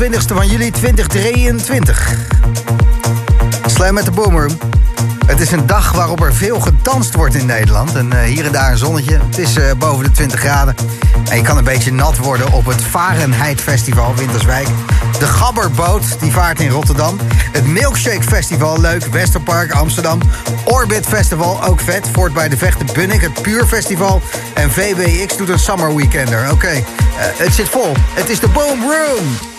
20e van juli 2023. Slam met de boomroom. Het is een dag waarop er veel gedanst wordt in Nederland. En eh, hier en daar een zonnetje. Het is eh, boven de 20 graden. En je kan een beetje nat worden op het Fahrenheit Festival Winterswijk. De Gabberboot, die vaart in Rotterdam. Het Milkshake Festival, leuk. Westerpark, Amsterdam. Orbit Festival, ook vet. Voort bij de Vechten Bunnik, het Puur Festival. En VBX doet een Summer Weekender. Oké, eh, het zit vol. Het is de Boom Room.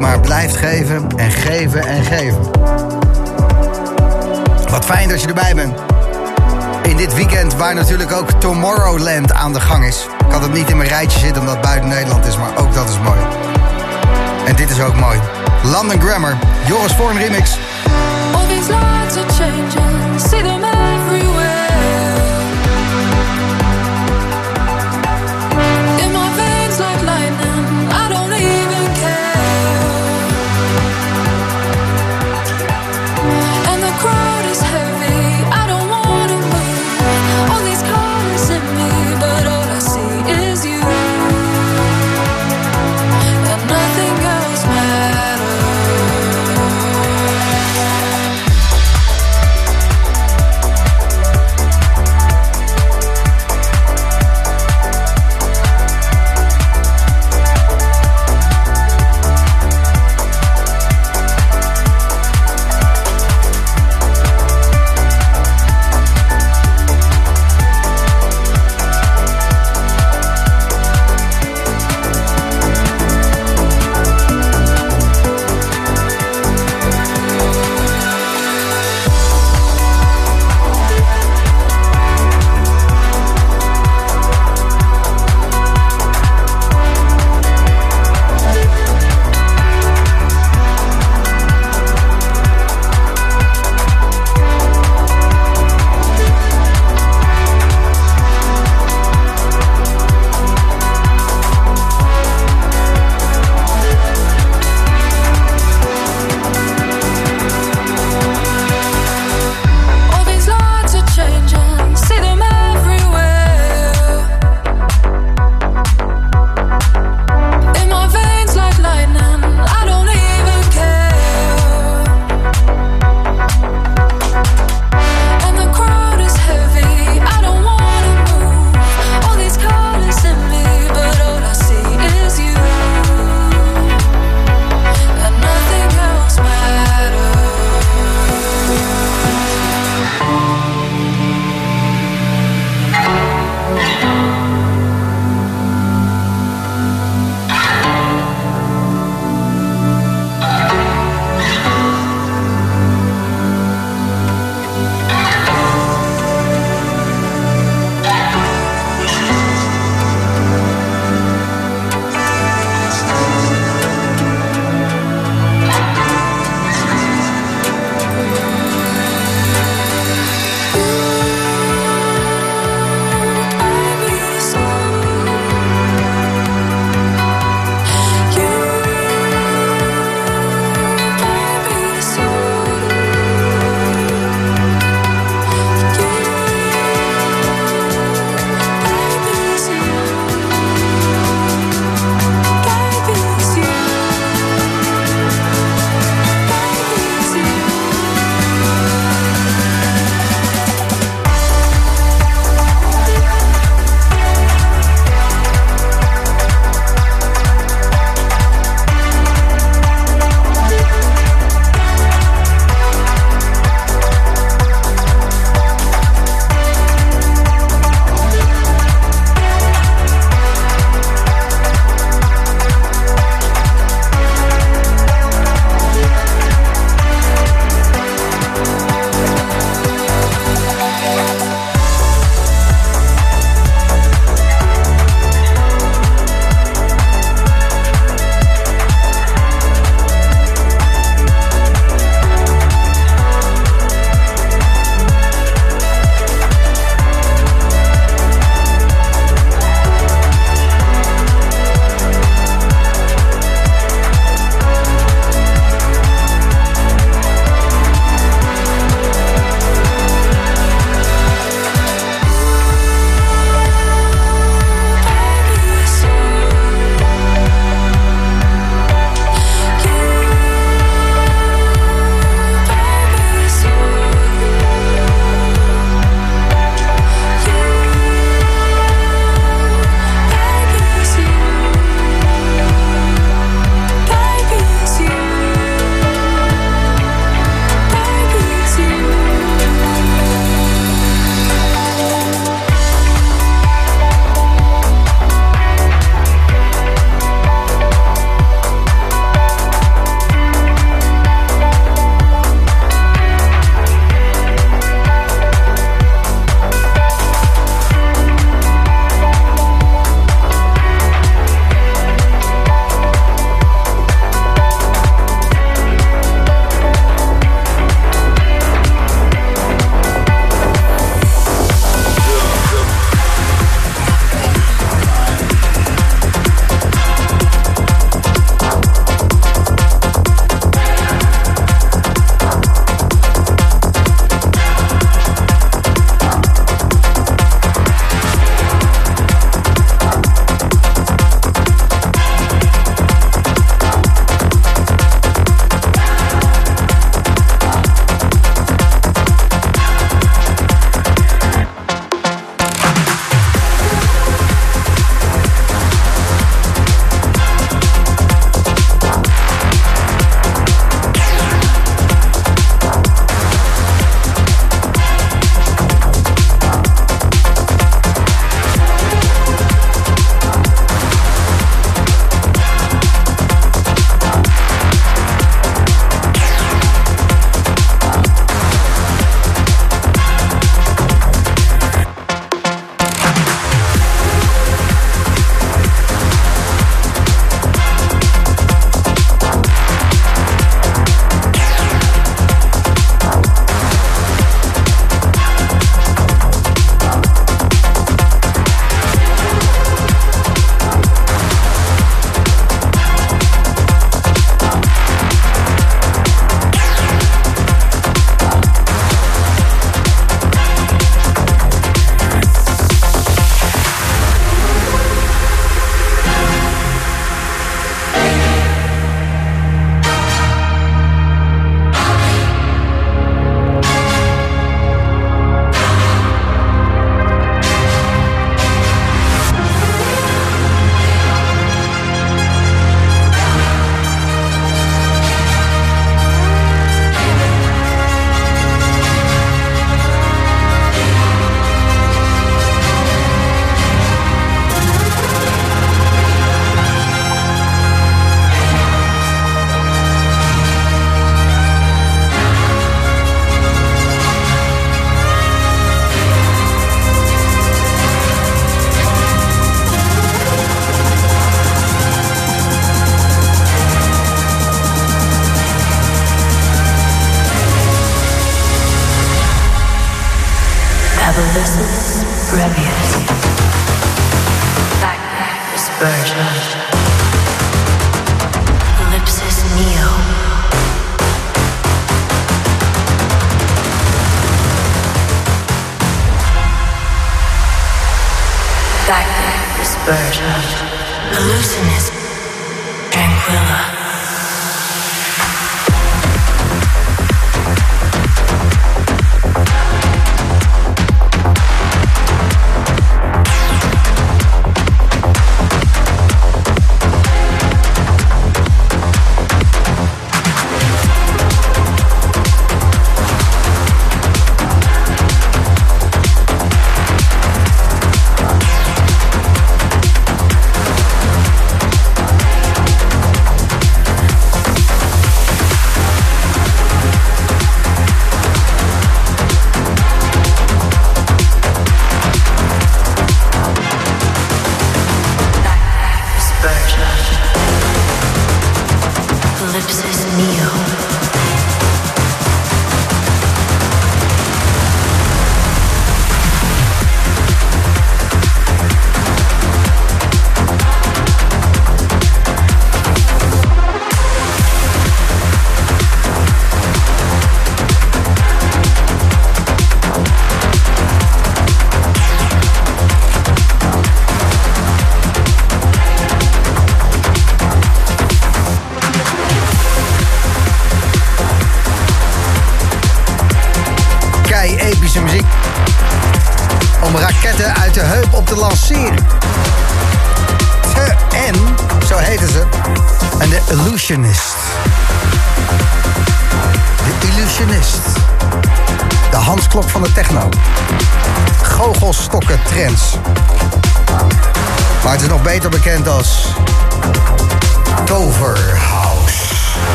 maar blijft geven en geven en geven. Wat fijn dat je erbij bent. In dit weekend waar natuurlijk ook Tomorrowland aan de gang is. Ik had het niet in mijn rijtje zitten omdat het buiten Nederland is, maar ook dat is mooi. En dit is ook mooi. London Grammar, Joris Vorm Remix. All these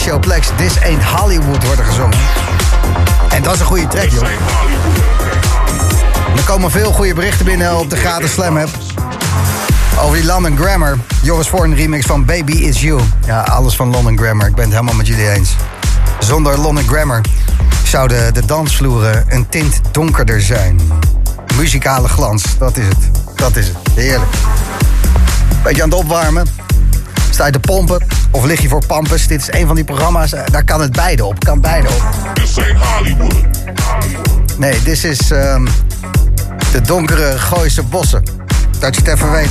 Maceo Plex. This Ain't Hollywood wordt er gezongen. En dat is een goede track, joh. Er komen veel goede berichten binnen op de gratis Slam app. Over die London Grammar. Joris Voorn remix van Baby Is You. Ja, alles van London Grammar. Ik ben het helemaal met jullie eens. Zonder London Grammar zouden de dansvloeren een tint donkerder zijn. Muzikale glans, dat is het. Dat is het. Heerlijk. Beetje aan het opwarmen. Je te pompen of lig je voor pampus? Dit is een van die programma's, eh, daar kan het beide op. Kan beide op. This ain't Hollywood. Nee, dit is ehm, de donkere Gooise bossen. Dat je het even weet.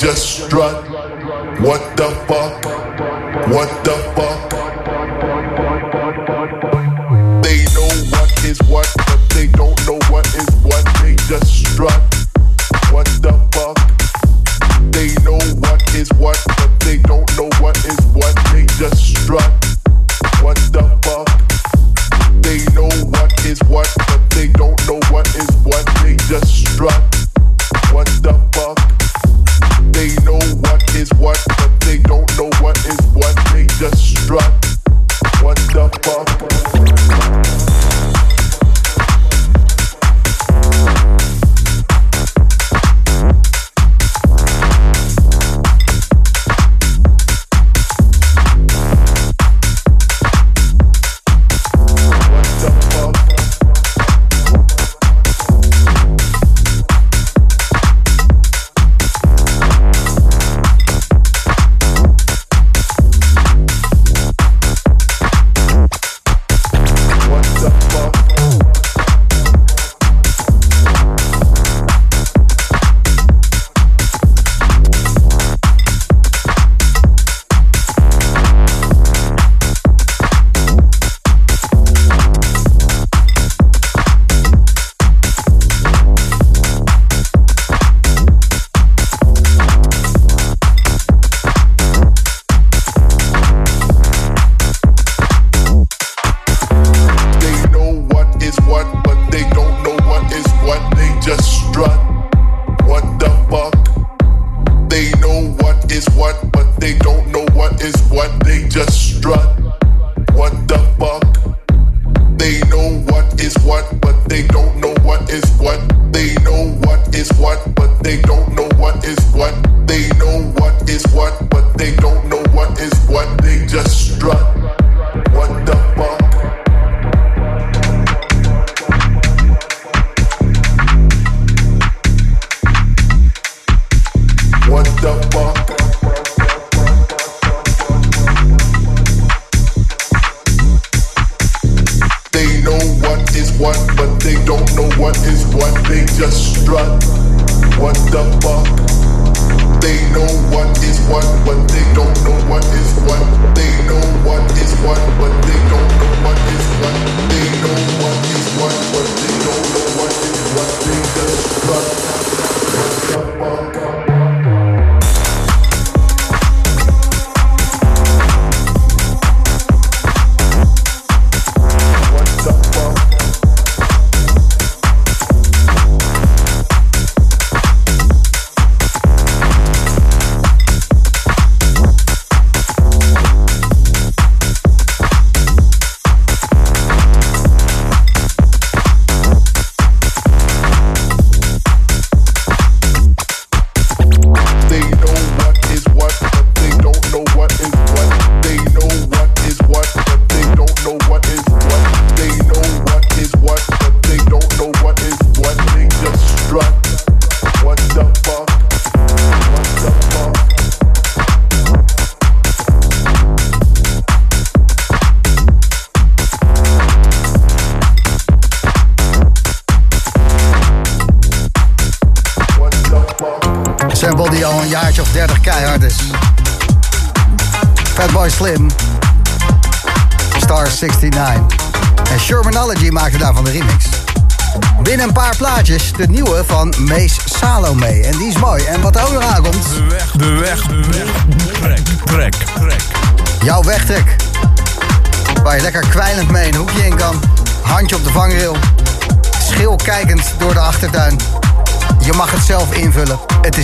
just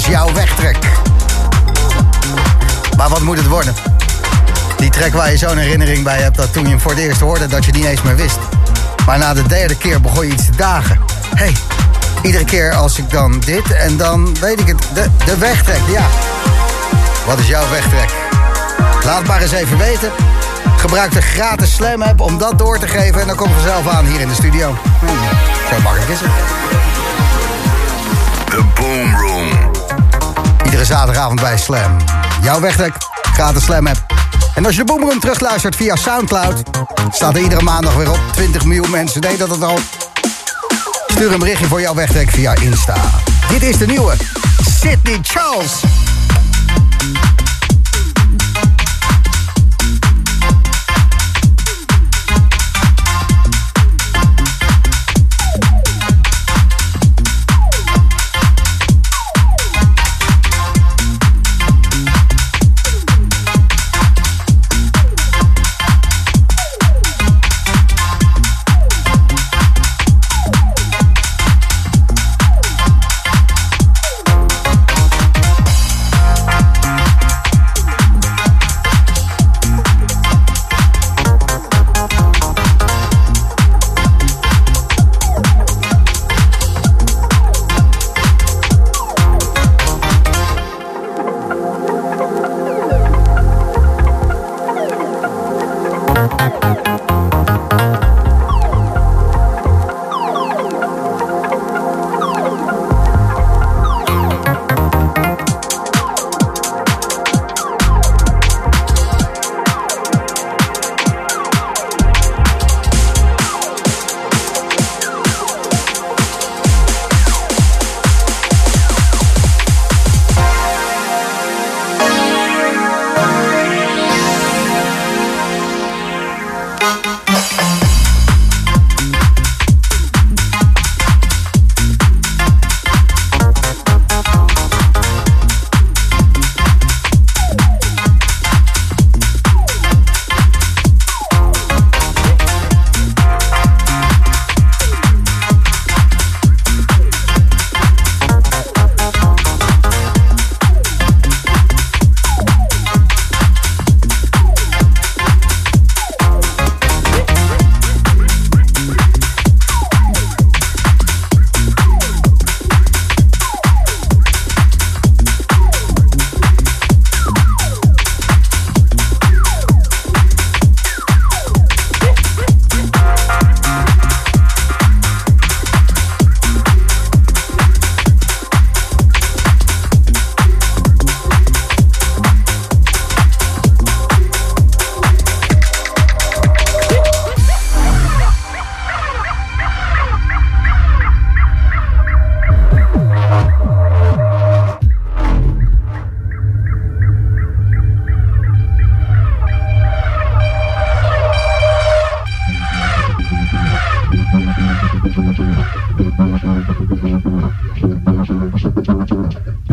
jouw wegtrek. Maar wat moet het worden? Die trek waar je zo'n herinnering bij hebt dat toen je hem voor het eerst hoorde dat je niet eens meer wist. Maar na de derde keer begon je iets te dagen. hey, iedere keer als ik dan dit en dan weet ik het. De, de wegtrek, ja. Wat is jouw wegtrek? Laat maar eens even weten. Gebruik de gratis Slam app om dat door te geven en dan kom je vanzelf aan hier in de studio. Hmm, Zo makkelijk is het. The Boom Room. Iedere zaterdagavond bij Slam. Jouw wegtrek, gratis Slam app. En als je de Boomroom terugluistert via Soundcloud... staat er iedere maandag weer op. 20 miljoen mensen deed dat het al. Stuur een berichtje voor jouw wegtrek via Insta. Dit is de nieuwe Sydney Charles. Thank you.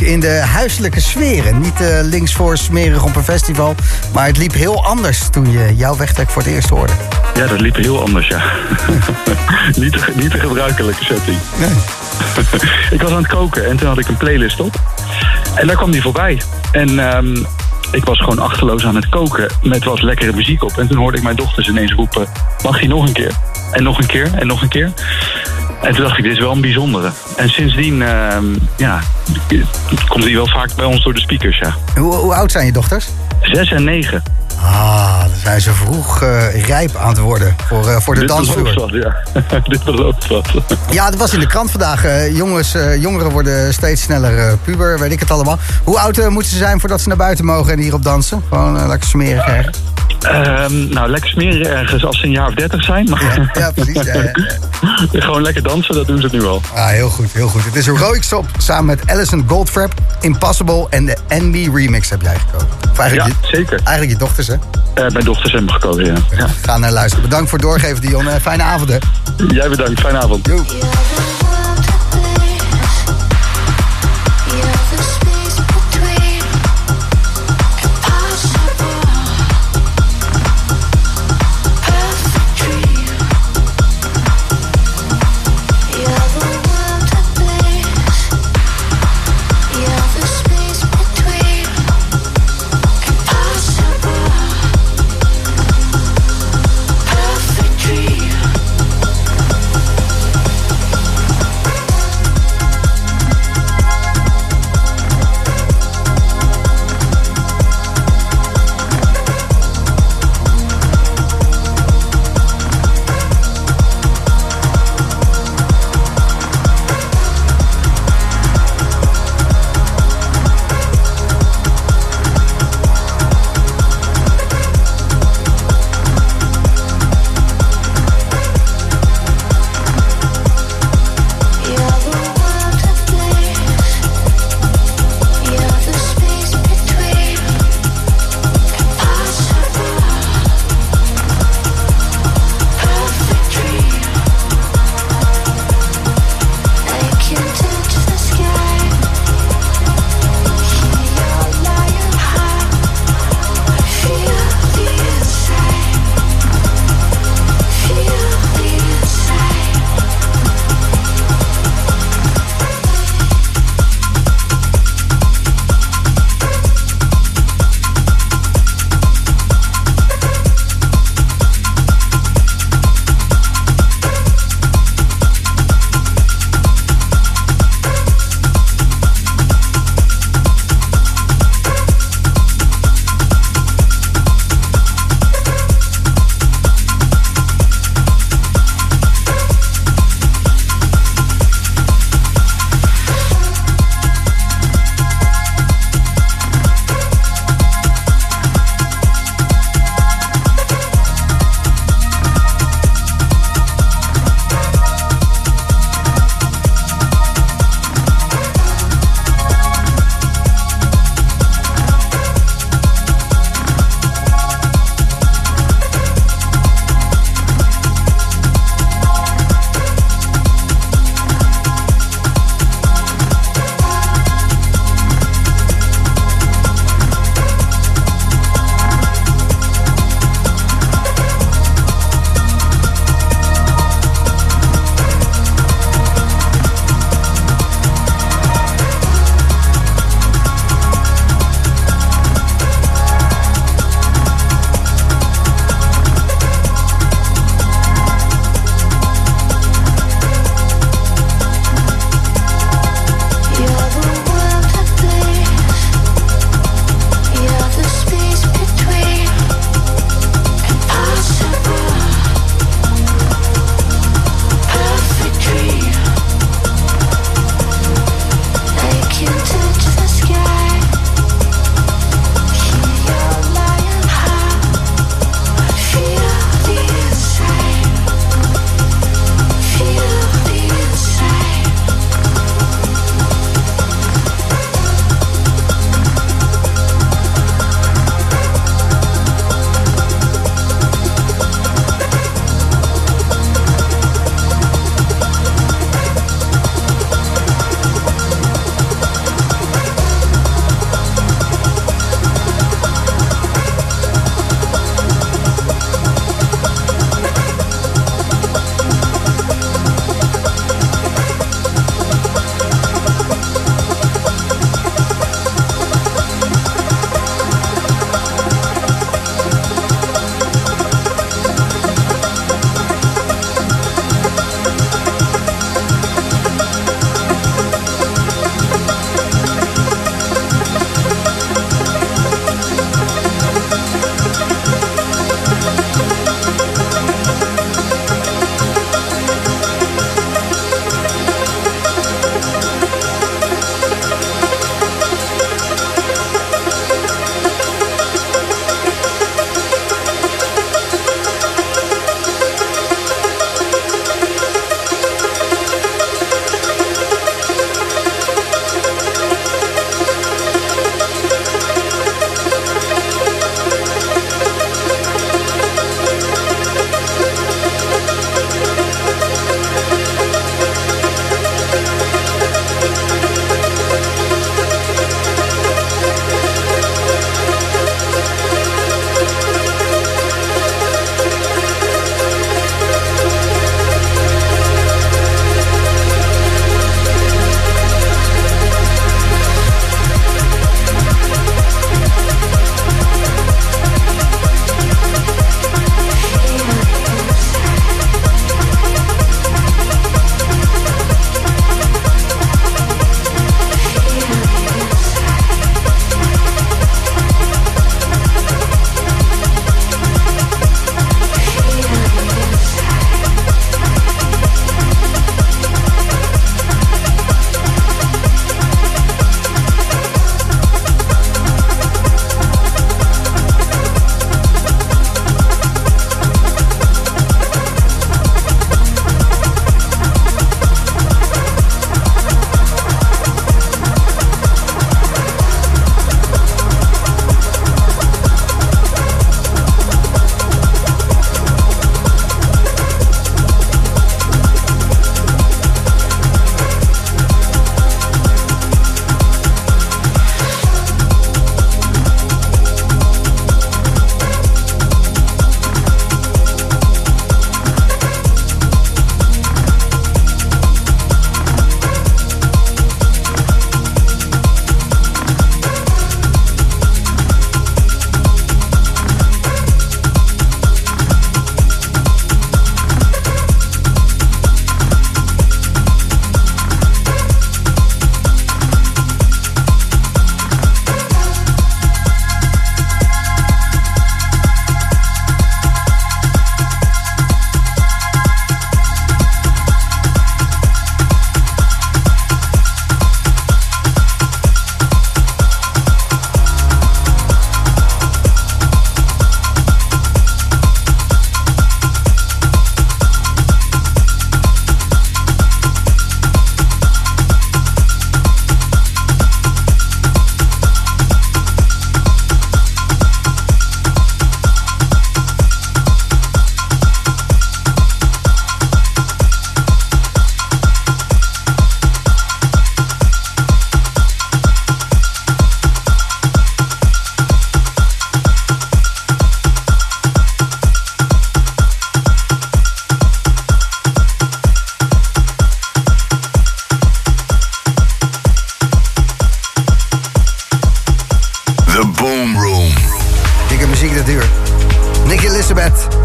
In de huiselijke sferen. Niet eh, links voor smerig op een festival. Maar het liep heel anders toen je jouw wegtrek voor het eerst hoorde. Ja, dat liep heel anders, ja. niet, niet de gebruikelijke setting. Nee. ik was aan het koken en toen had ik een playlist op. En daar kwam die voorbij. En ehm, ik was gewoon achterloos aan het koken met wat lekkere muziek op. En toen hoorde ik mijn dochters ineens roepen, mag die nog een keer? En nog een keer, en nog een keer. En toen dacht ik, dit is wel een bijzondere. En sindsdien, ehm, ja, komt die wel vaak bij ons door de speakers, ja. Hoe, hoe oud zijn je dochters? Zes en negen. Ah, dan zijn ze vroeg eh, rijp aan het worden voor, eh, voor de Dit dansvloer. ja. Dit belooft wat. Ja, dat was in de krant vandaag. Eh, jongens, jongeren worden steeds sneller puber, weet ik het allemaal. Hoe oud moeten ze zijn voordat ze naar buiten mogen en hierop dansen? Gewoon lekker smerig ergens. Ehm, nou, lekker smeren ergens als ze een jaar of dertig zijn. Maar Ja, precies. Ja, ja, gewoon lekker dansen, dat doen ze nu al. Ah, heel goed, heel goed. Het is Heroic Stop samen met Alison Goldfrapp, Impossible en de Envy Remix heb jij gekozen. Of eigenlijk, Ja, je, zeker. eigenlijk je dochters, hè? Eh, mijn dochters hebben gekozen, ja. ja. Ga naar luisteren. Bedankt voor het doorgeven, Dion. Eh, fijne avond, hè? Jij bedankt, fijne avond. Yo.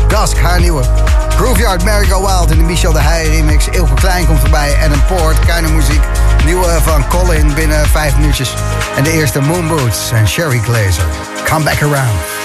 Dusk, haar nieuwe. Grooveyard, Mary Go Wild in de Michel de Heij remix. Ilke Klein komt voorbij. Adam Poort, Keine Muziek. Nieuwe van Colin binnen vijf minuutjes. En de eerste Moon Boots en Sherry Glazer. Come back around.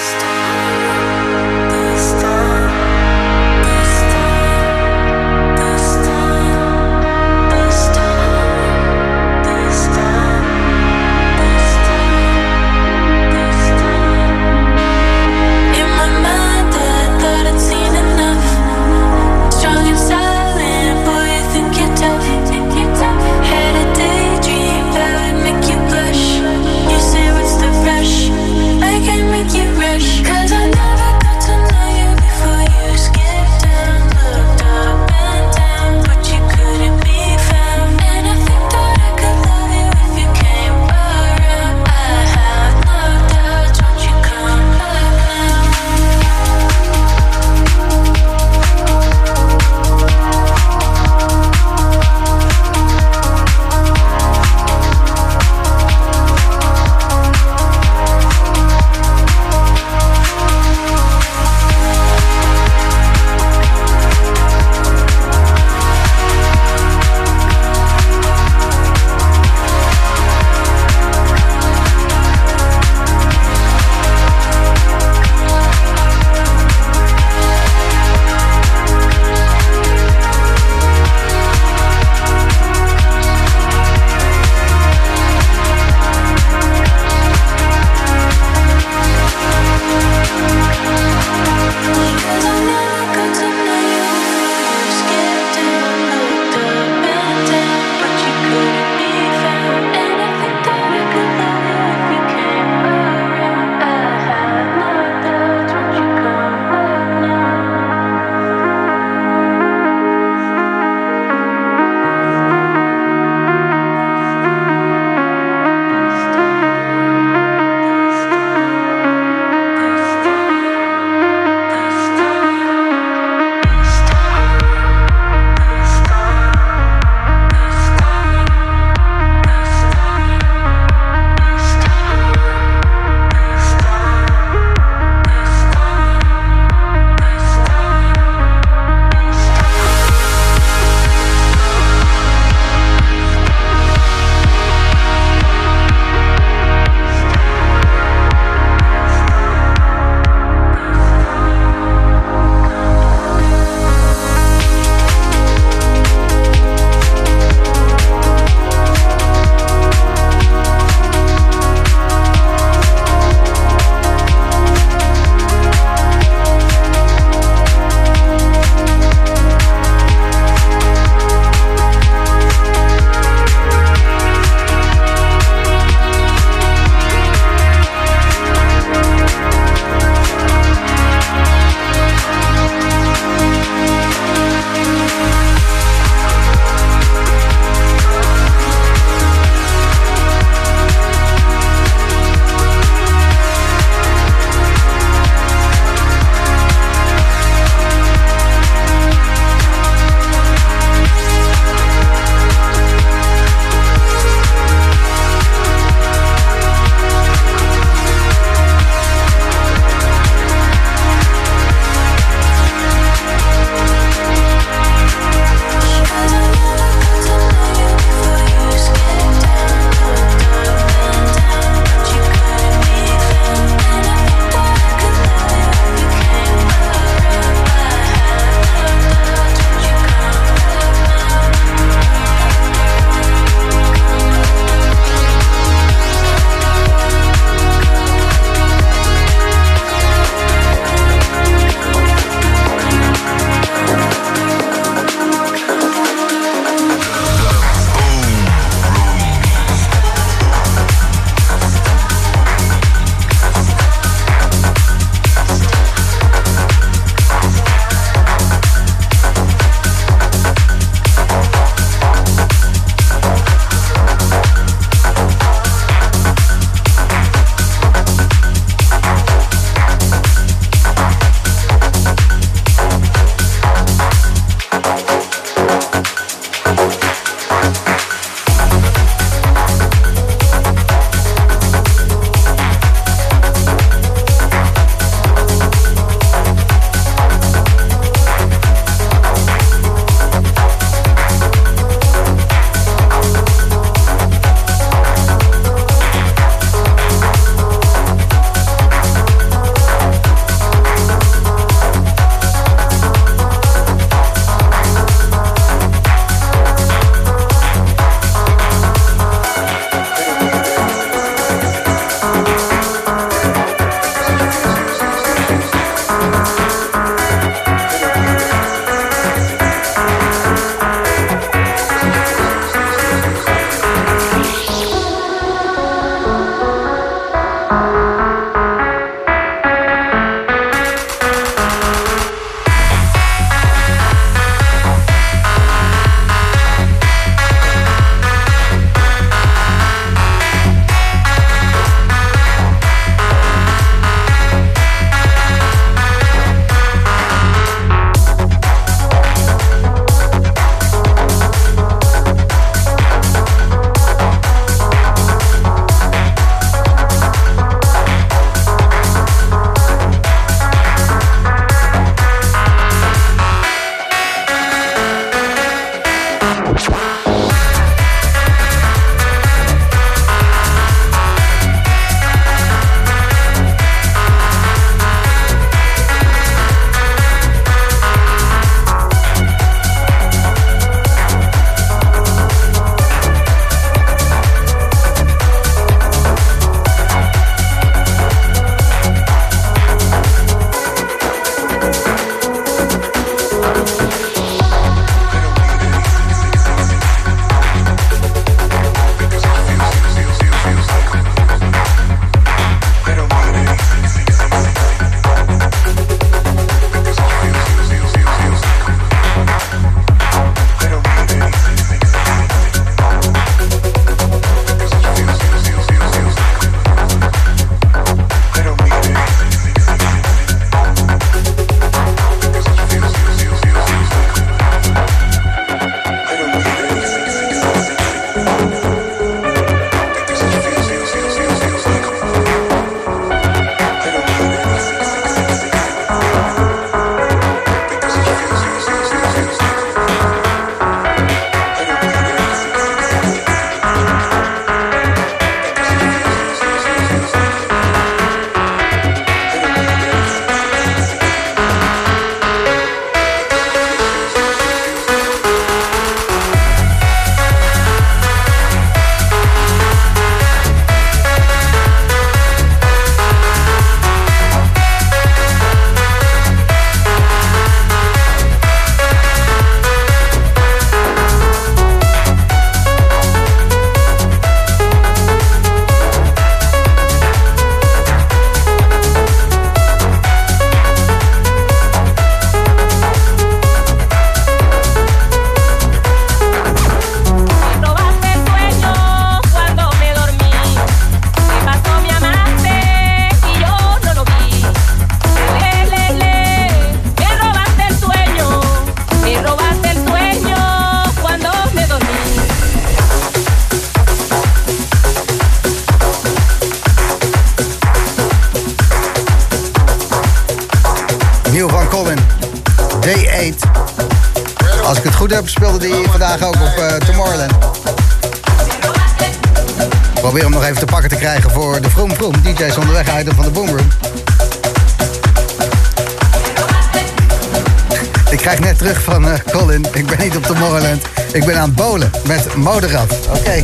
Moderat. Oké, ja.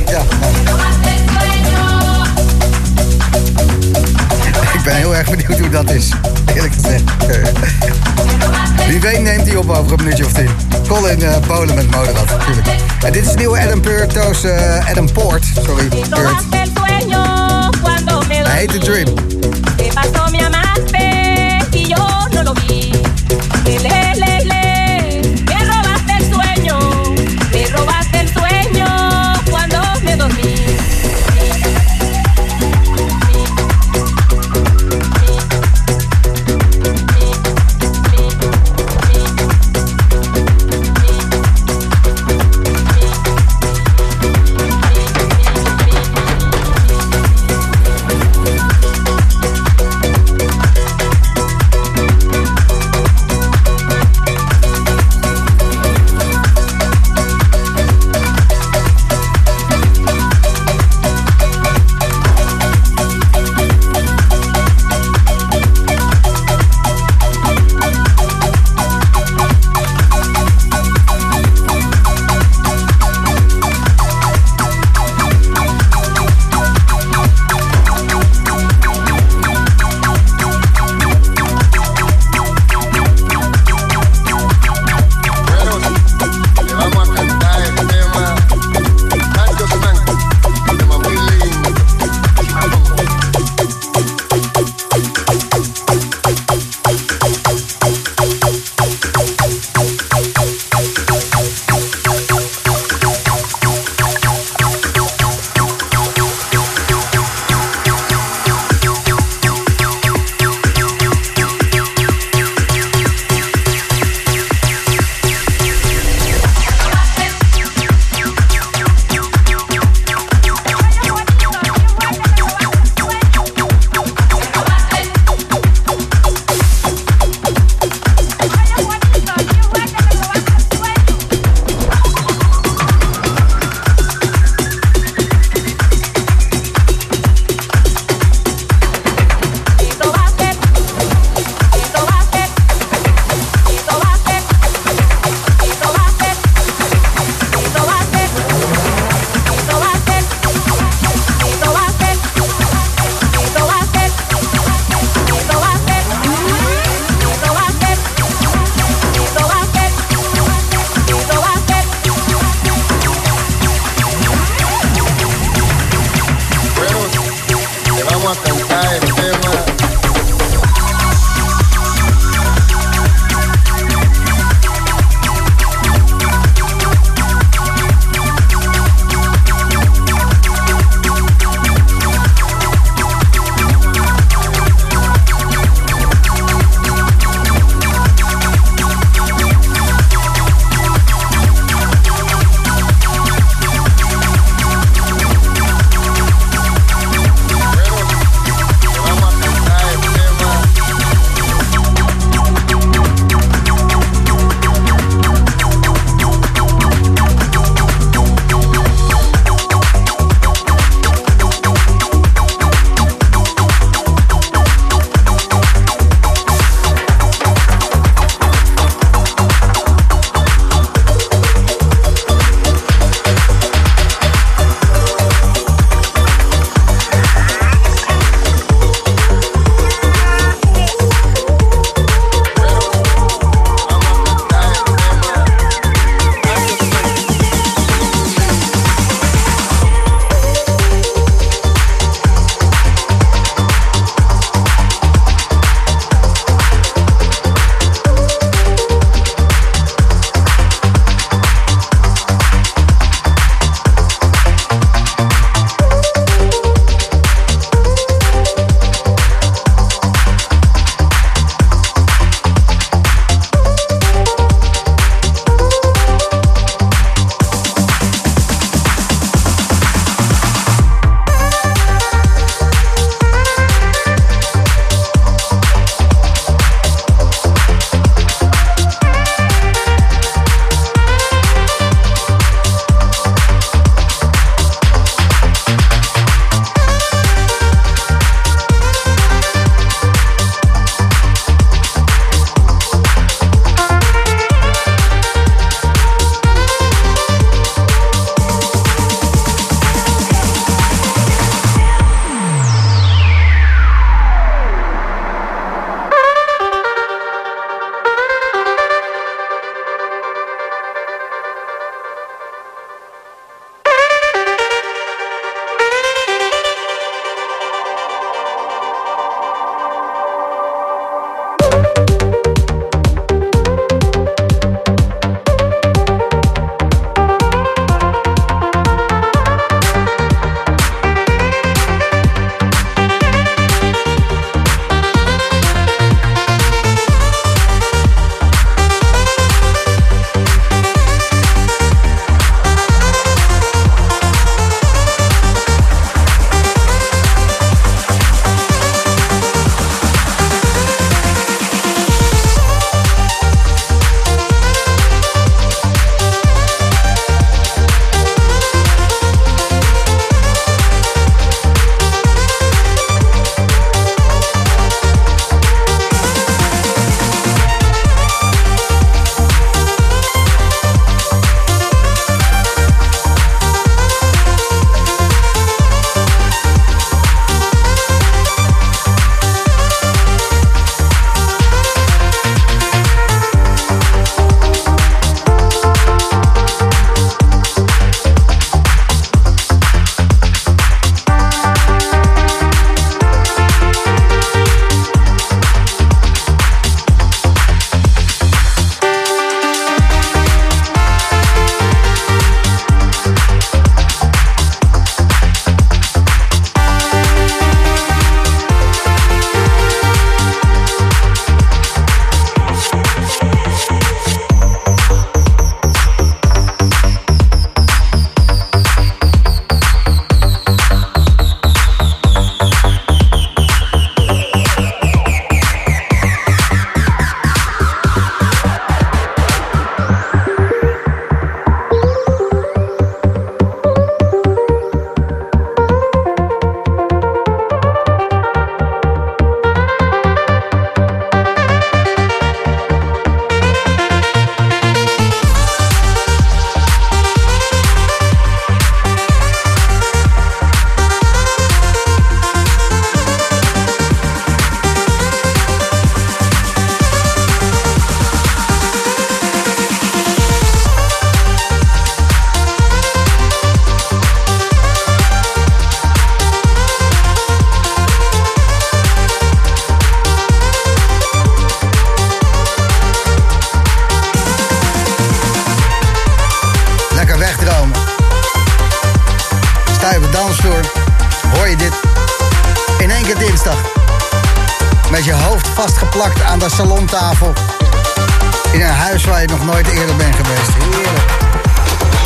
In een huis waar je nog nooit eerder bent geweest. Heerlijk.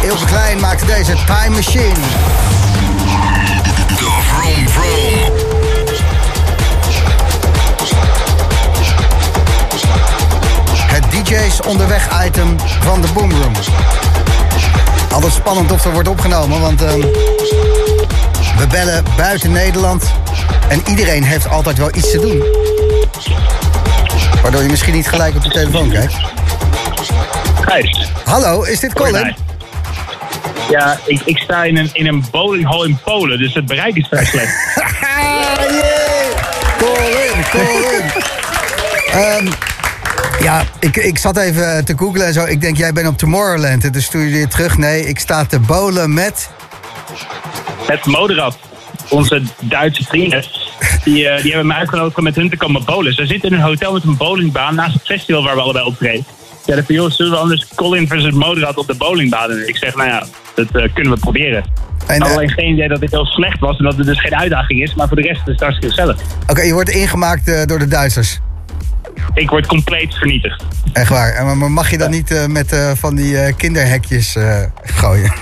Ilse Klein maakte deze Time Machine. De Vroom Vroom. Het DJ's onderweg item van de Boomroom. Altijd spannend of er wordt opgenomen, want ehm, we bellen buiten Nederland. En iedereen heeft altijd wel iets te doen. Waardoor je misschien niet gelijk op de telefoon kijkt. Gijs. Hallo, is dit Colin? Ja, ik, ik sta in een, in een bowlinghal in Polen, dus het bereik is vrij slecht. Colin, Colin. Ehm, ja, ik, ik zat even te googlen en zo. Ik denk, jij bent op Tomorrowland. En toen stuurde je terug. Nee, ik sta te bowlen met... Het Moderat, onze Duitse vrienden, die, eh, die hebben me uitgenodigd om met hun te komen bowlen. Ze zitten in een hotel met een bowlingbaan naast het festival waar we allebei optreden. Ja, de joh, zullen we anders Colin versus Moderat op de bowlingbaan doen? Ik zeg, nou ja, dat eh, kunnen we proberen. En, eh, alleen geen idee dat dit heel slecht was en dat het dus geen uitdaging is, maar voor de rest is het hartstikke gezellig. Oké, je wordt ingemaakt door de Duitsers. Ik word compleet vernietigd. Echt waar. En Maar mag je dan niet met van die kinderhekjes gooien?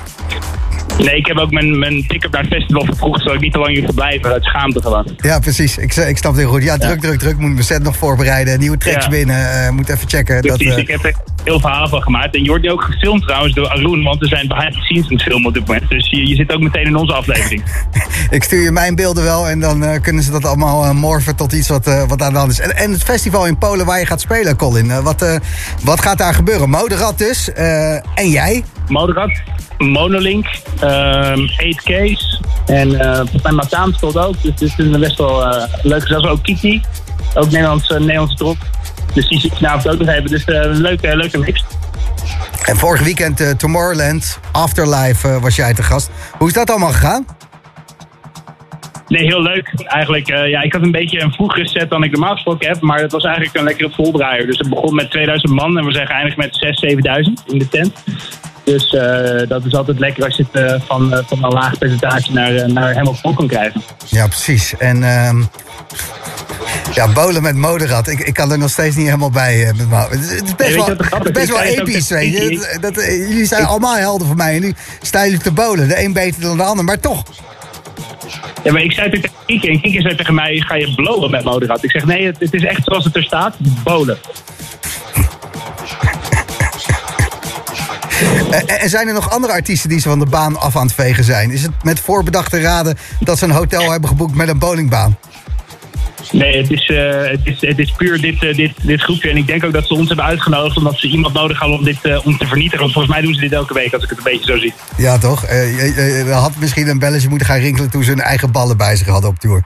Nee, ik heb ook mijn, mijn ticket naar het festival vervroegd, zodat ik niet te lang hier te blijven. Uit schaamte gewoon. Ja, precies. Ik, ik snap het heel goed. Ja, druk, druk, druk. Moet mijn set nog voorbereiden. Nieuwe tracks Ja. binnen. eh, moet even checken. Dat, Precies, eh, ik heb er heel verhaal van gemaakt. En je wordt nu ook gefilmd trouwens door Arun, want we zijn behind the scenes aan het filmen op dit moment. Dus je, je zit ook meteen in onze aflevering. ik stuur je mijn beelden wel en dan eh, kunnen ze dat allemaal eh, morfen tot iets wat, eh, wat aan de hand is. En, en het festival in Polen waar je gaat spelen, Colin. eh, wat, eh, wat gaat daar gebeuren? Moderat dus. eh, en jij? Moderat, Monolink, ehm 8K's en eh volgens mij Mataan speelt ook. Dus dit is best wel eh, leuk. Zelfs ook Kiki, ook Nederlands, eh, Nederlandse trop. Dus die zit vanavond ook nog even. Dus eh, een leuke, leuke mix. En vorig weekend eh, Tomorrowland, Afterlife eh, was jij te gast. Hoe is dat allemaal gegaan? Nee, heel leuk. Eigenlijk, eh, ja, ik had een beetje een vroegere set dan ik normaal gesproken heb. Maar het was eigenlijk een lekkere voldraaier. Dus het begon met 2000 man en we zijn geëindigd met 6.000, 7.000 in de tent. Dus eh, dat is altijd lekker als je het eh, van, eh, van een laag percentage naar, naar helemaal vol kan krijgen. Ja, precies. En ehm, ja, bolen met moderat. Ik, ik kan er nog steeds niet helemaal bij. met het, is- best Nee, wel, het best wel episch, weet je. Dat, dat, jullie zijn Ik- allemaal helden voor mij. En nu staan jullie te bolen. De een beter dan de ander, maar toch. Ja, maar ik zei tegen Kiki en Kiki zei tegen mij, ga je blowen met moderat? Ik zeg, nee, het, het is echt zoals het er staat, bolen. En zijn er nog andere artiesten die ze van de baan af aan het vegen zijn? Is het met voorbedachte raden dat ze een hotel hebben geboekt met een bowlingbaan? Nee, het is, eh, het is, het is puur dit, eh, dit, dit groepje. En ik denk ook dat ze ons hebben uitgenodigd omdat ze iemand nodig hadden om dit eh, om te vernietigen. Want volgens mij doen ze dit elke week, als ik het een beetje zo zie. Ja, toch? Eh, je had misschien een belletje moeten gaan rinkelen toen ze hun eigen ballen bij zich hadden op tour.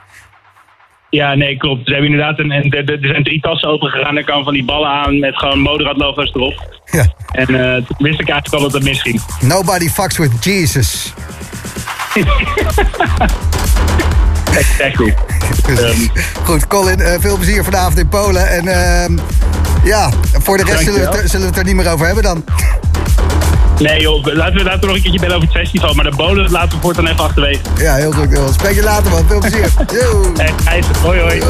Ja, nee, klopt. Ze hebben inderdaad een, en er, zijn drie tassen open gegaan. Er kwamen van die ballen aan met gewoon Moderat logo's erop. Ja. En eh, toen wist ik eigenlijk al dat het misging. Nobody fucks with Jesus. Exactly. Ehm, Goed, Colin, eh, veel plezier vanavond in Polen. En ehm, ja, voor de rest zullen we, het, zullen we het er niet meer over hebben dan. Nee joh, laten we laten we nog een keertje bellen over het festival. Maar de bolen laten we voortaan even achterwege. Ja, heel goed. Heel. Spreek je later, man. Veel plezier. Yo. Hey, Gijs, hoi hoi.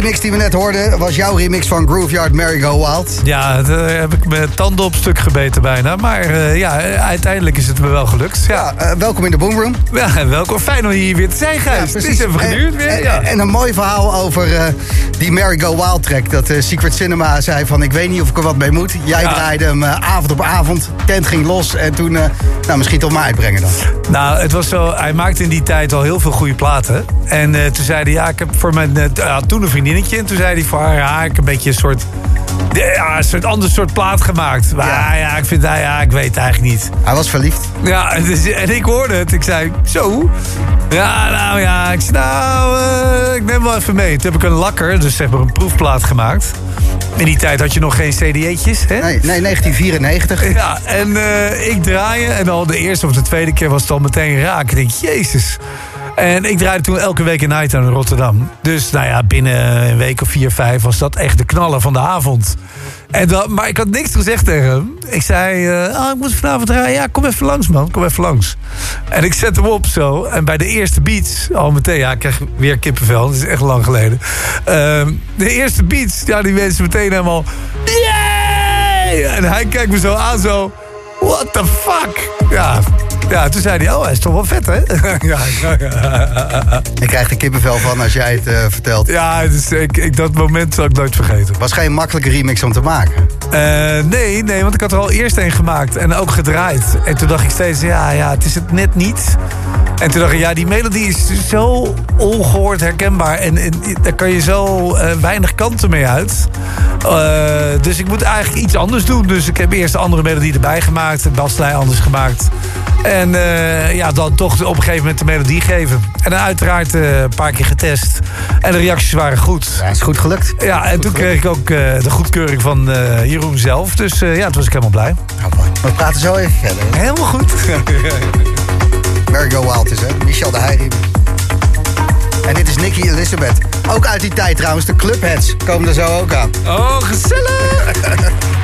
Remix die we net hoorden was jouw remix van Grooveyard Merry Go Wild. Ja, daar heb ik mijn tanden op stuk gebeten bijna. Maar eh, ja, uiteindelijk is het me wel gelukt. Ja, Eh, welkom in de Boomroom. ja welkom. Fijn om hier weer te zijn, Gijs. het is even geduurd weer. En, ja. en een mooi verhaal over eh, die Merry Go Wild track. Dat eh, Secret Cinema zei van ik weet niet of ik er wat mee moet. Jij draaide hem eh, avond op avond. Tent ging los en toen, eh, nou misschien toch maar uitbrengen dan. Nou, het was zo, hij maakte in die tijd al heel veel goede platen. En eh, toen zei hij, ja, ik heb voor mijn, eh, toen een vriendinnetje. En toen zei hij voor haar, ja, ik heb een beetje een soort, ja, een soort ander soort plaat gemaakt. Maar ja, Ja. ik vind, ja, ik weet het eigenlijk niet. Hij was verliefd. Ja, en dus- en ik hoorde het. Ik zei, zo? Ja, nou ja. Ik zei, nou, eh, ik neem wel even mee. Toen heb ik een lakker, dus zeg maar een proefplaat gemaakt. In die tijd had je nog geen cd'tjes, hè? Nee, nee 1994. Ja, en eh, ik draaien. En al de eerste of de tweede keer was het al meteen raak. Ik denk, jezus. En ik draaide toen elke week in Night in Rotterdam. Dus nou ja, binnen een week of vier, vijf was dat echt de knaller van de avond. En dan, maar ik had niks gezegd tegen hem. Ik zei, oh, ik moet vanavond draaien. Ja, kom even langs, man. Kom even langs. En ik zet hem op zo. En bij de eerste beats, al meteen, ja, ik krijg weer kippenvel. Dat is echt lang geleden. Ehm, de eerste beats, ja, die mensen meteen helemaal... Yay! En hij kijkt me zo aan, zo... What the fuck? Ja, ja toen zei hij, oh, hij is toch wel vet, hè? ja, ja, ja. Ik krijg er kippenvel van als jij het eh, vertelt. Ja, dus ik, ik, dat moment zal ik nooit vergeten. Was geen makkelijke remix om te maken. Eh, nee, nee, want ik had er al eerst een gemaakt en ook gedraaid. En toen dacht ik steeds, ja, ja, het is het net niet. En toen dacht ik, ja, die melodie is zo ongehoord herkenbaar. En, en daar kan je zo eh, weinig kanten mee uit. Dus ik moet eigenlijk iets anders doen. Dus ik heb eerst een andere melodie erbij gemaakt. De baslijn anders gemaakt. En eh, ja, dan toch op een gegeven moment de melodie geven. En dan uiteraard eh, een paar keer getest. En de reacties waren goed. Ja, is goed gelukt. Ja, en toen kreeg ik ook eh, de goedkeuring van Jeroen zelf. Dus ja, toen was ik helemaal blij. Mooi. We praten zo even verder. Helemaal goed. Merry Go Wild is, hè? Michel de Heij remix. En dit is Nicky Elizabeth. Ook uit die tijd trouwens. De clubheads komen er zo ook aan. Oh, gezellig!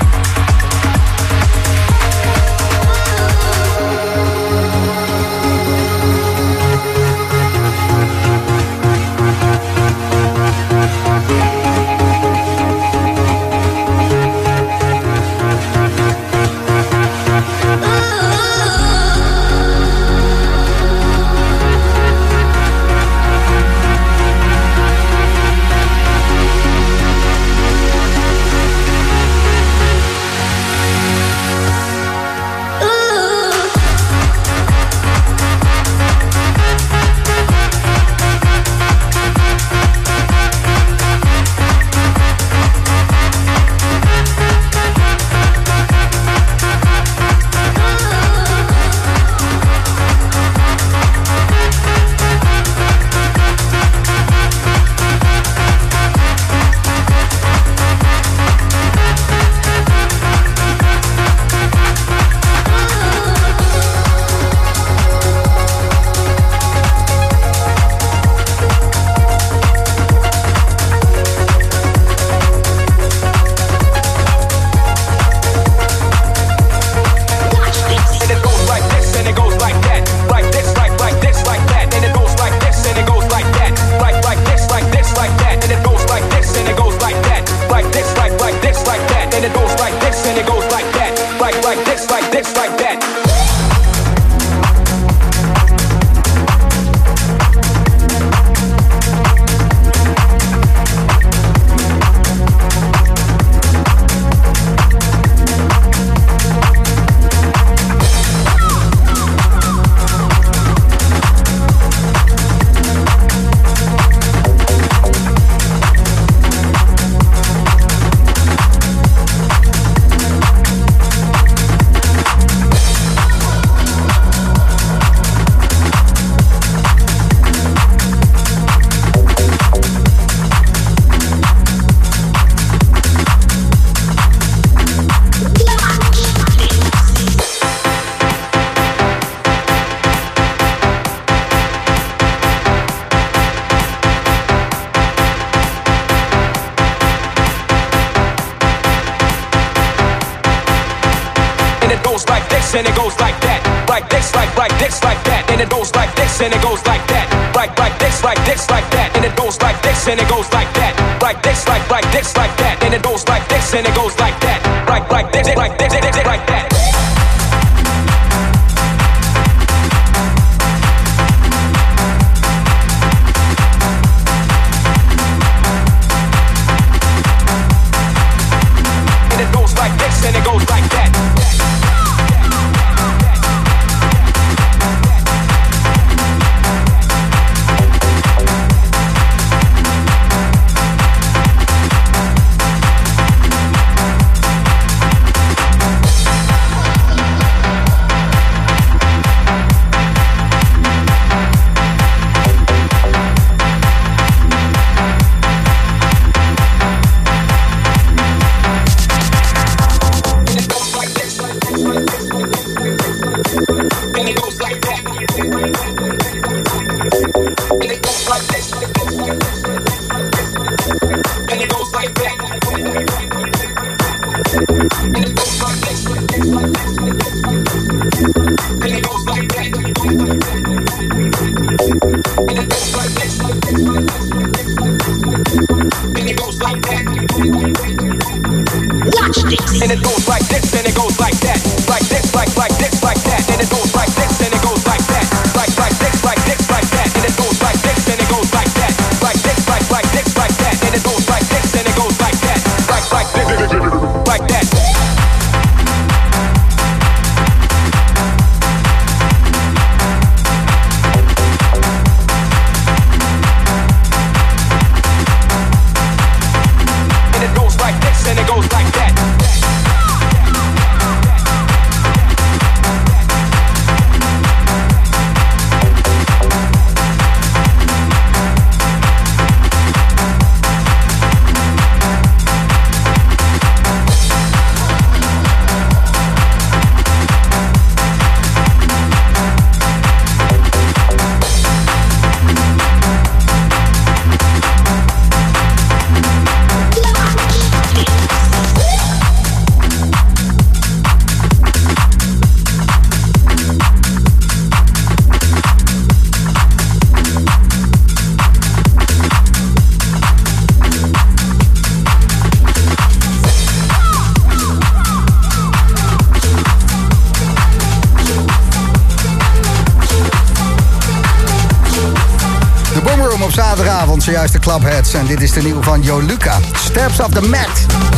Clubheads. En dit is de nieuwe van Jo Luca. Steps of the Mat.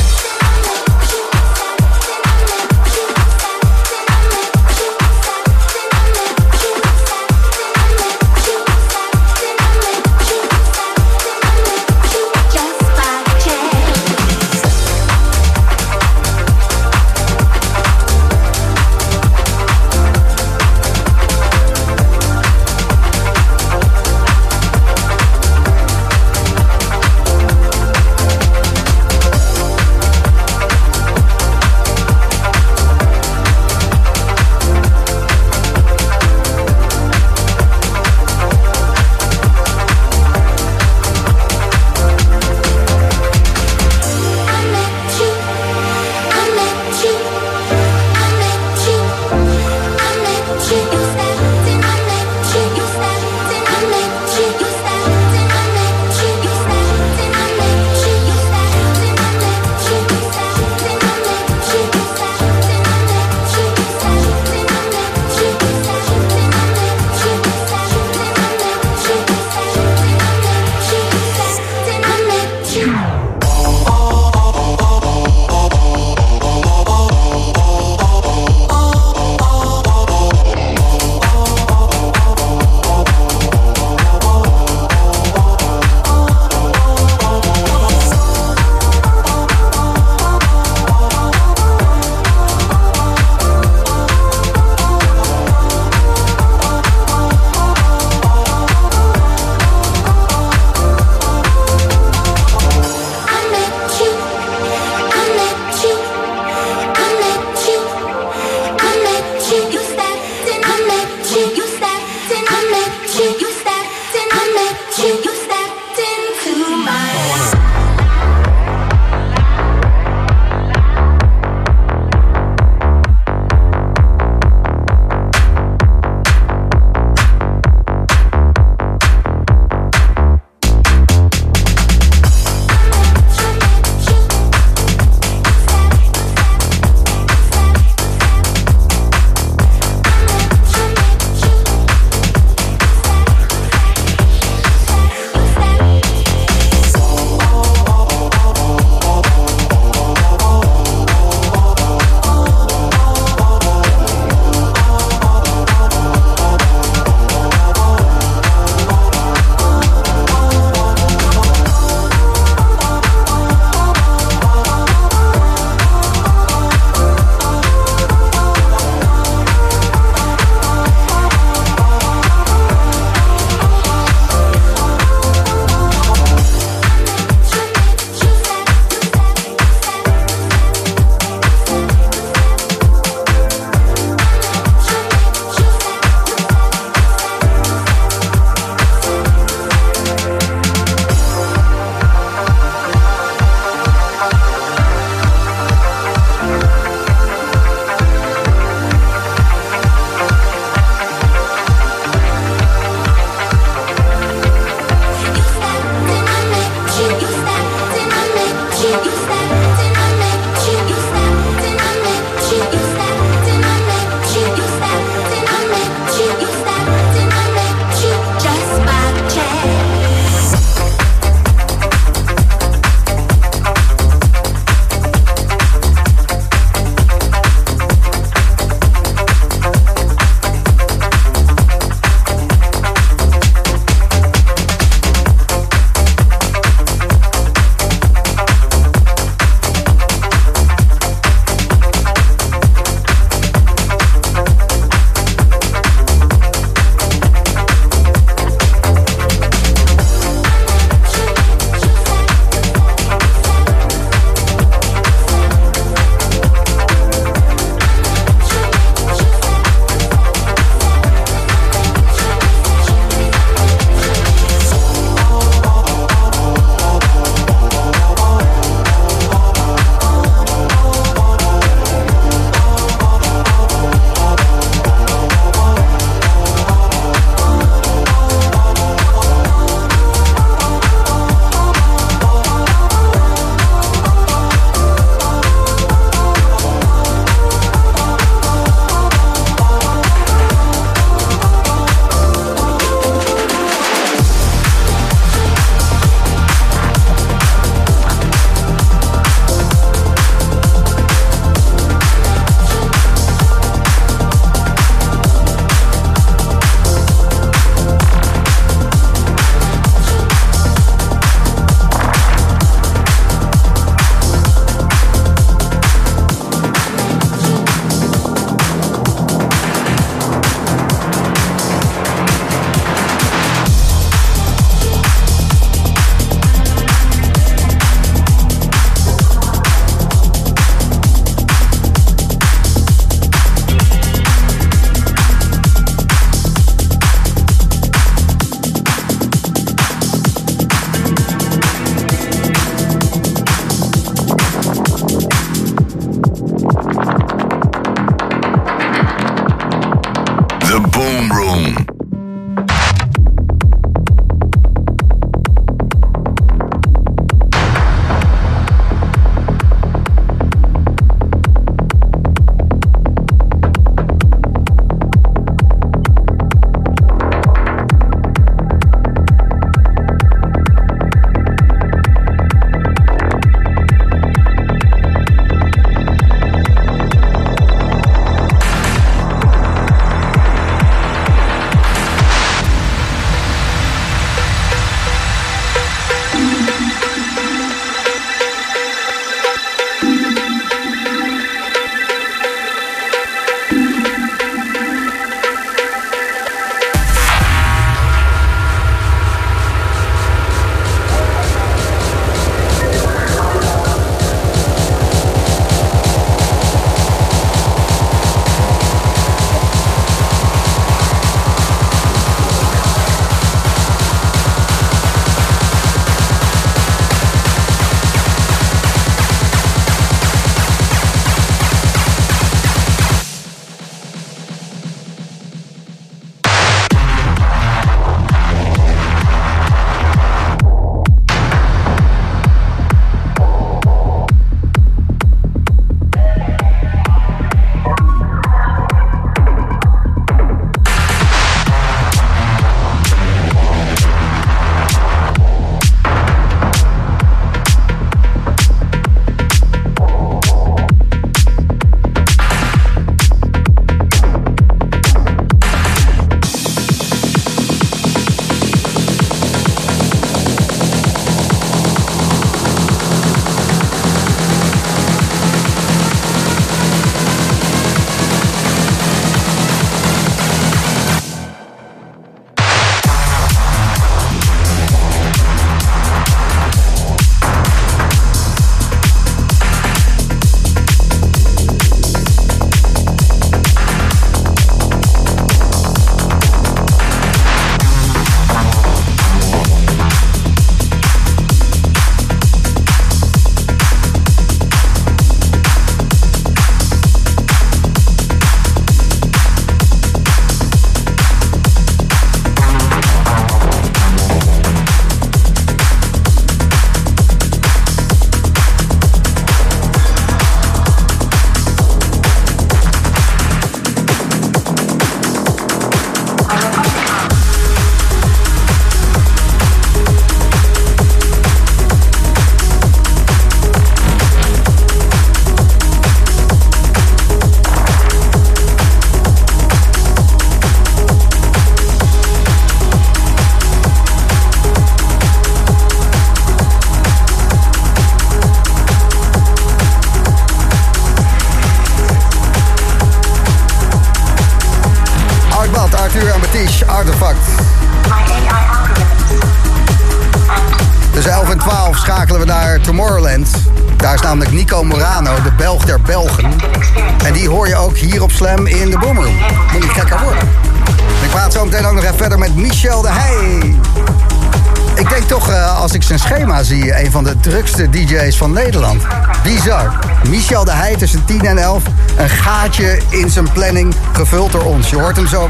DJ's van Nederland. Bizar. Michel de Heij tussen 10 en 11. Een gaatje in zijn planning, gevuld door ons. Je hoort hem zo.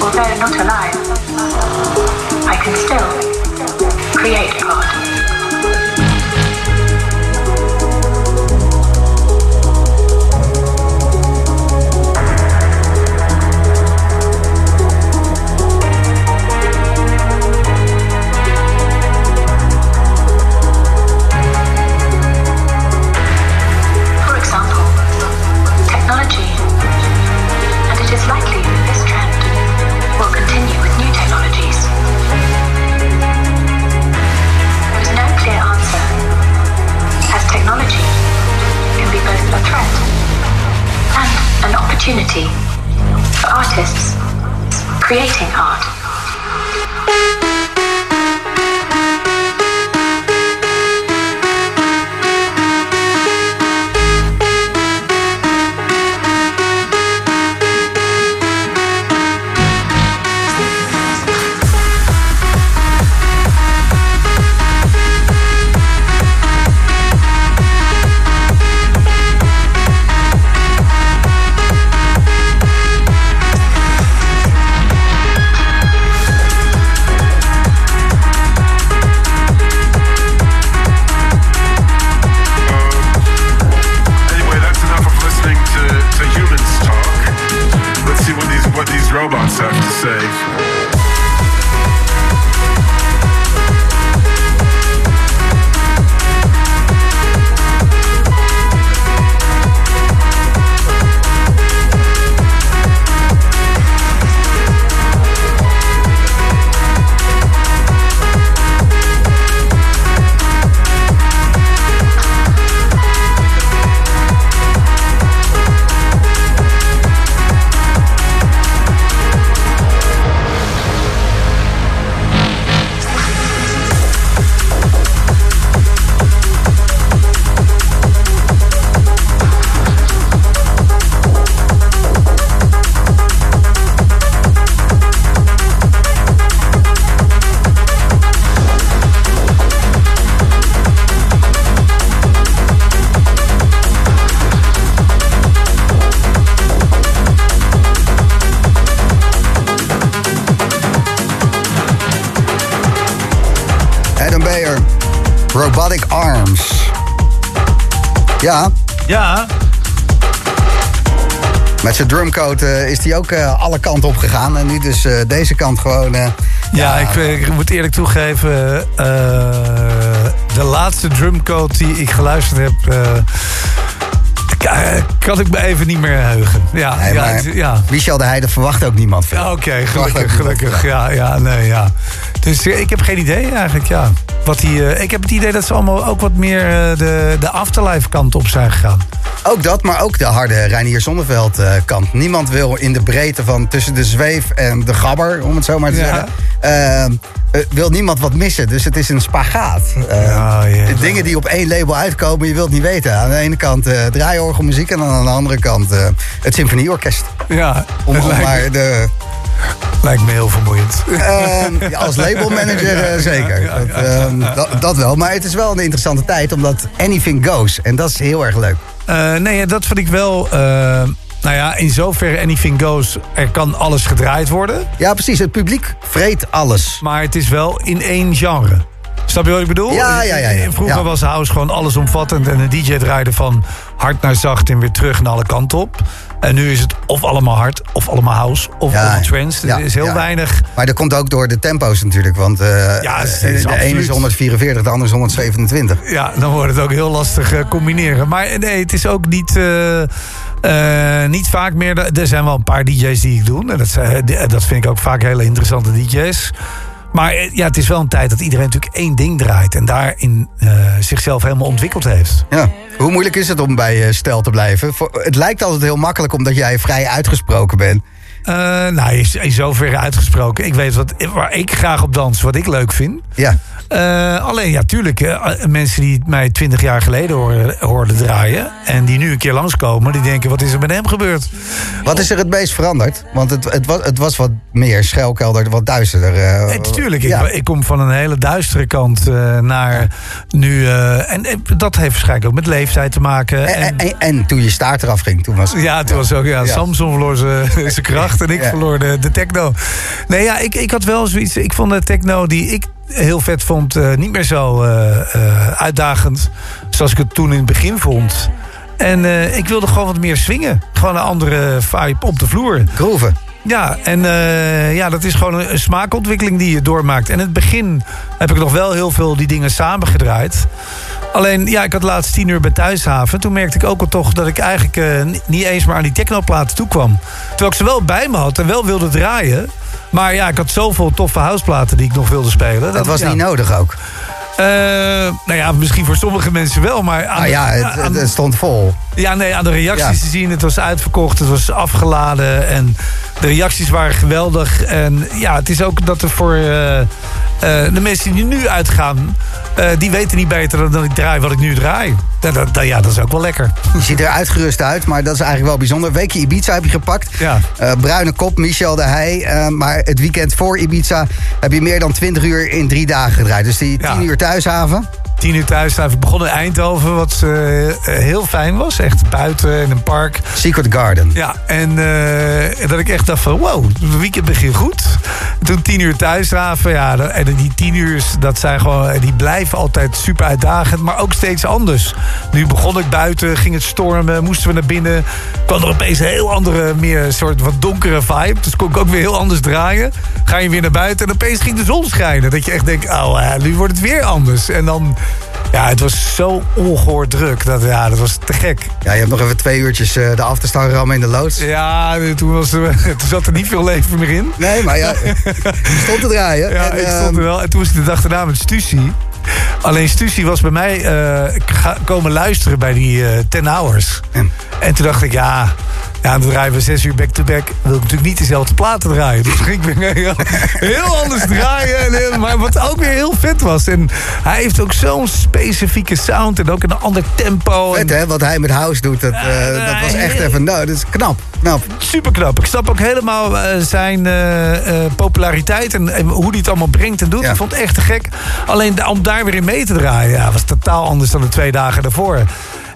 Although not alive, I can still create art. Artists creating art. Is hij ook eh, alle kanten op gegaan. En nu dus eh, deze kant gewoon... eh, Ja, ik, ik moet eerlijk toegeven, eh, de laatste drumcode die ik geluisterd heb, eh, ka- kan ik me even niet meer heugen. Ja, Nee, ja, ja. Michel de Heide verwacht ook niemand veel. Ja, Oké, gelukkig, gelukkig. Ja, ja, nee, ja. Dus eh, ik heb geen idee eigenlijk, ja. Wat die, eh, ik heb het idee dat ze allemaal ook wat meer eh, de, de afterlife kant op zijn gegaan. Ook dat, maar ook de harde Reinier Zonneveld eh, kant. Niemand wil in de breedte van tussen de zweef en de gabber, om het zo maar te Ja. zeggen. eh, wil niemand wat missen. Dus het is een spagaat. De dingen die op één label uitkomen, je wilt niet weten. Aan de ene kant eh draaiorgelmuziek en aan de andere kant het symfonieorkest. Ja, Om, het om lijkt, maar de, lijkt me heel vermoeiend. eh, ja, als labelmanager zeker. dat, dat, dat wel. Maar het is wel een interessante tijd, omdat anything goes. En dat is heel erg leuk. Eh, nee, dat vind ik wel. eh, nou ja, in zoverre anything goes. Er kan alles gedraaid worden. Ja, precies. Het publiek vreet alles. Maar het is wel in één genre. Snap je wat ik bedoel? Ja, ja, ja, ja. Vroeger Ja. was house gewoon allesomvattend. En de DJ draaide van hard naar zacht en weer terug naar alle kanten op. En nu is het of allemaal hard, of allemaal house, of Ja, allemaal ja, er is heel weinig... Maar dat komt ook door de tempo's natuurlijk. Want Ja, het is de ene is absoluut. 144, de andere is 127. Ja, dan wordt het ook heel lastig eh, combineren. Maar nee, het is ook niet, niet vaak meer... Er zijn wel een paar DJ's die ik doe. En dat, zijn- dat vind ik ook vaak hele interessante DJ's. Maar eh, ja, het is wel een tijd dat iedereen natuurlijk één ding draait. En daarin eh, zichzelf helemaal ontwikkeld heeft. Ja. Hoe moeilijk is het om bij eh, stel te blijven? Voor- Het lijkt altijd heel makkelijk omdat jij vrij uitgesproken bent. Eh, nou, in zoverre uitgesproken. Ik weet wat, waar ik graag op dans, wat ik leuk vind. Ja. Eh, alleen, ja, tuurlijk. eh, mensen die mij twintig jaar geleden hoorden, hoorden draaien... en die nu een keer langskomen, die denken... wat is er met hem gebeurd? Wat is er het meest veranderd? Want het, het, was, het was wat meer schuilkelder, wat duisterder. tuurlijk, ik, ja. ik kom van een hele duistere kant naar nu... en eh, dat heeft waarschijnlijk ook met leeftijd te maken. En, En, en, en toen je staart eraf ging, toen was ja, het was ook, ja, Ja. Samson verloor zijn zijn kracht en ik verloor de, de techno. Nee, ja, ik, ik had wel zoiets... Ik vond de techno die ik heel vet vond... eh, niet meer zo eh, eh, uitdagend zoals ik het toen in het begin vond. En ik wilde gewoon wat meer swingen. Gewoon een andere vibe op de vloer. Groeven. Ja, en ja, dat is gewoon een, smaakontwikkeling die je doormaakt. En in het begin heb ik nog wel heel veel die dingen samengedraaid. Alleen, ja, ik had laatst tien uur bij Thuishaven. Toen merkte ik ook al toch dat ik eigenlijk ni- niet eens maar aan die technoplaten toe kwam. Terwijl ik ze wel bij me had en wel wilde draaien. Maar ja, ik had zoveel toffe houseplaten die ik nog wilde spelen. Dat was ja. niet nodig ook. Eh, nou ja, misschien voor sommige mensen wel, maar... Aan, Ah ja, het, aan- het, het stond vol. ja, nee, aan de reacties Ja. te zien. Het was uitverkocht, het was afgeladen. En de reacties waren geweldig. En ja, het is ook dat er voor eh, de mensen die nu uitgaan... eh, die weten niet beter dan ik draai wat ik nu draai. Dat, dat, dat- ja, dat is ook wel lekker. Je ziet er uitgerust uit, maar dat is eigenlijk wel bijzonder. Weekje Ibiza heb je gepakt. Ja. Eh, bruine kop, Michel de Heij. Eh, maar het weekend voor Ibiza heb je meer dan 20 uur in drie dagen gedraaid. Dus die 10 Ja. uur thuishaven. Tien uur thuis. Ik begon in Eindhoven, wat eh, eh, heel fijn was. Echt buiten in een park. Secret Garden. Ja, en eh, dat ik echt dacht van wow, het weekend begint goed. Toen tien uur thuishaven, ja, en die tien uur, dat zijn gewoon, die blijven altijd super uitdagend, maar ook steeds anders. Nu begon ik buiten, ging het stormen, moesten we naar binnen. kwam er opeens een heel andere, meer soort wat donkere vibe. Dus kon ik ook weer heel anders draaien. Ga je weer naar buiten en opeens ging de zon schijnen. Dat je echt denkt, oh, ja, nu wordt het weer anders. En dan, ja, het was zo ongehoord druk. Dat, ja, dat was te gek. Ja, je hebt nog even twee uurtjes eh, de afterstar rammen in de loods. Ja, toen, was er, toen zat er niet veel leven meer in. Nee, maar ja, je stond te draaien. Ja, En, ik ehm, stond er wel. En toen was ik de dag daarna met Stussy. Alleen Stussy was bij mij eh, komen luisteren bij die eh 10 hours. En toen dacht ik, ja, ja, dan draaien we zes uur back-to-back. wil ik natuurlijk niet dezelfde platen draaien. Dus ging ik weer heel, heel anders draaien. En heel- maar wat ook weer heel vet was. En hij heeft ook zo'n specifieke sound. En ook een ander tempo. Vet, en, hè? Wat hij met house doet, dat, eh, dat was echt even... Nou, dat is knap, knap. Super knap. Ik snap ook helemaal eh, zijn eh, populariteit en, en hoe hij het allemaal brengt en doet. Ja. Ik vond het echt te gek. Alleen om daar weer in mee te draaien, ja, was totaal anders dan de twee dagen daarvoor.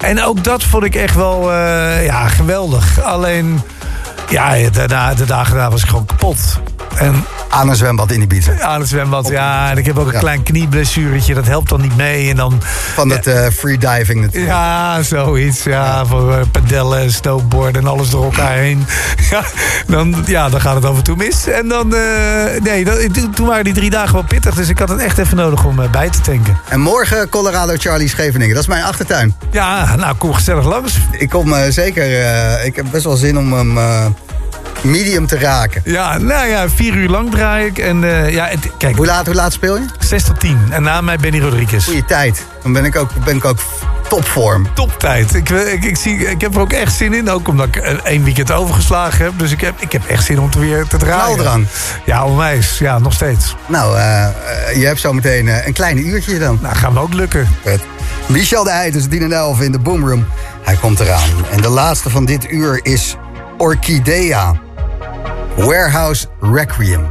En ook dat vond ik echt wel eh, ja, geweldig. Alleen, ja, daarna, de dagen daarna was ik gewoon kapot. En Aan een zwembad in Ibiza. aan het zwembad, ja. En ik heb ook een Ja. klein knieblessuretje. Dat helpt dan niet mee. En dan Van dat eh freediving natuurlijk. ja, zoiets. Ja, voor eh, padellen en snowboarden en alles door elkaar heen. Ja, dan, ja, dan gaat het af en toe mis. En dan, eh, nee, dat, toen- waren die drie dagen wel pittig. Dus ik had het echt even nodig om bij te tanken. En morgen Colorado Charlie Scheveningen. Dat is mijn achtertuin. Ja, nou, kom gezellig langs. Ik kom zeker... ik heb best wel zin om hem medium te raken. Ja, nou ja, vier uur lang draai ik. En eh, ja, het- kijk, Hoe laat, hoe laat speel je? 6 tot 10. En na mij Benny Rodriguez. Goeie tijd. Dan ben ik ook, ben ik ook topvorm. Toptijd. Ik, eh, ik, ik, zie, ik heb er ook echt zin in. Ook omdat ik eh, één weekend overgeslagen heb. Dus ik heb, ik heb echt zin om te weer te draaien. Knaldrang. Ja, onwijs. Ja, nog steeds. Nou, je hebt zo meteen een klein uurtje dan. Nou, gaan we ook lukken. Vet. Michel de Heij tussen 10 en 11 in de Boomroom. Hij komt eraan. En de laatste van dit uur is Orchidea. Warehouse Requiem.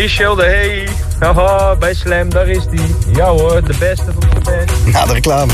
Michel de Hey. Haha, bij Slam, daar is die. Ja hoor, de beste van de best. Na de reclame.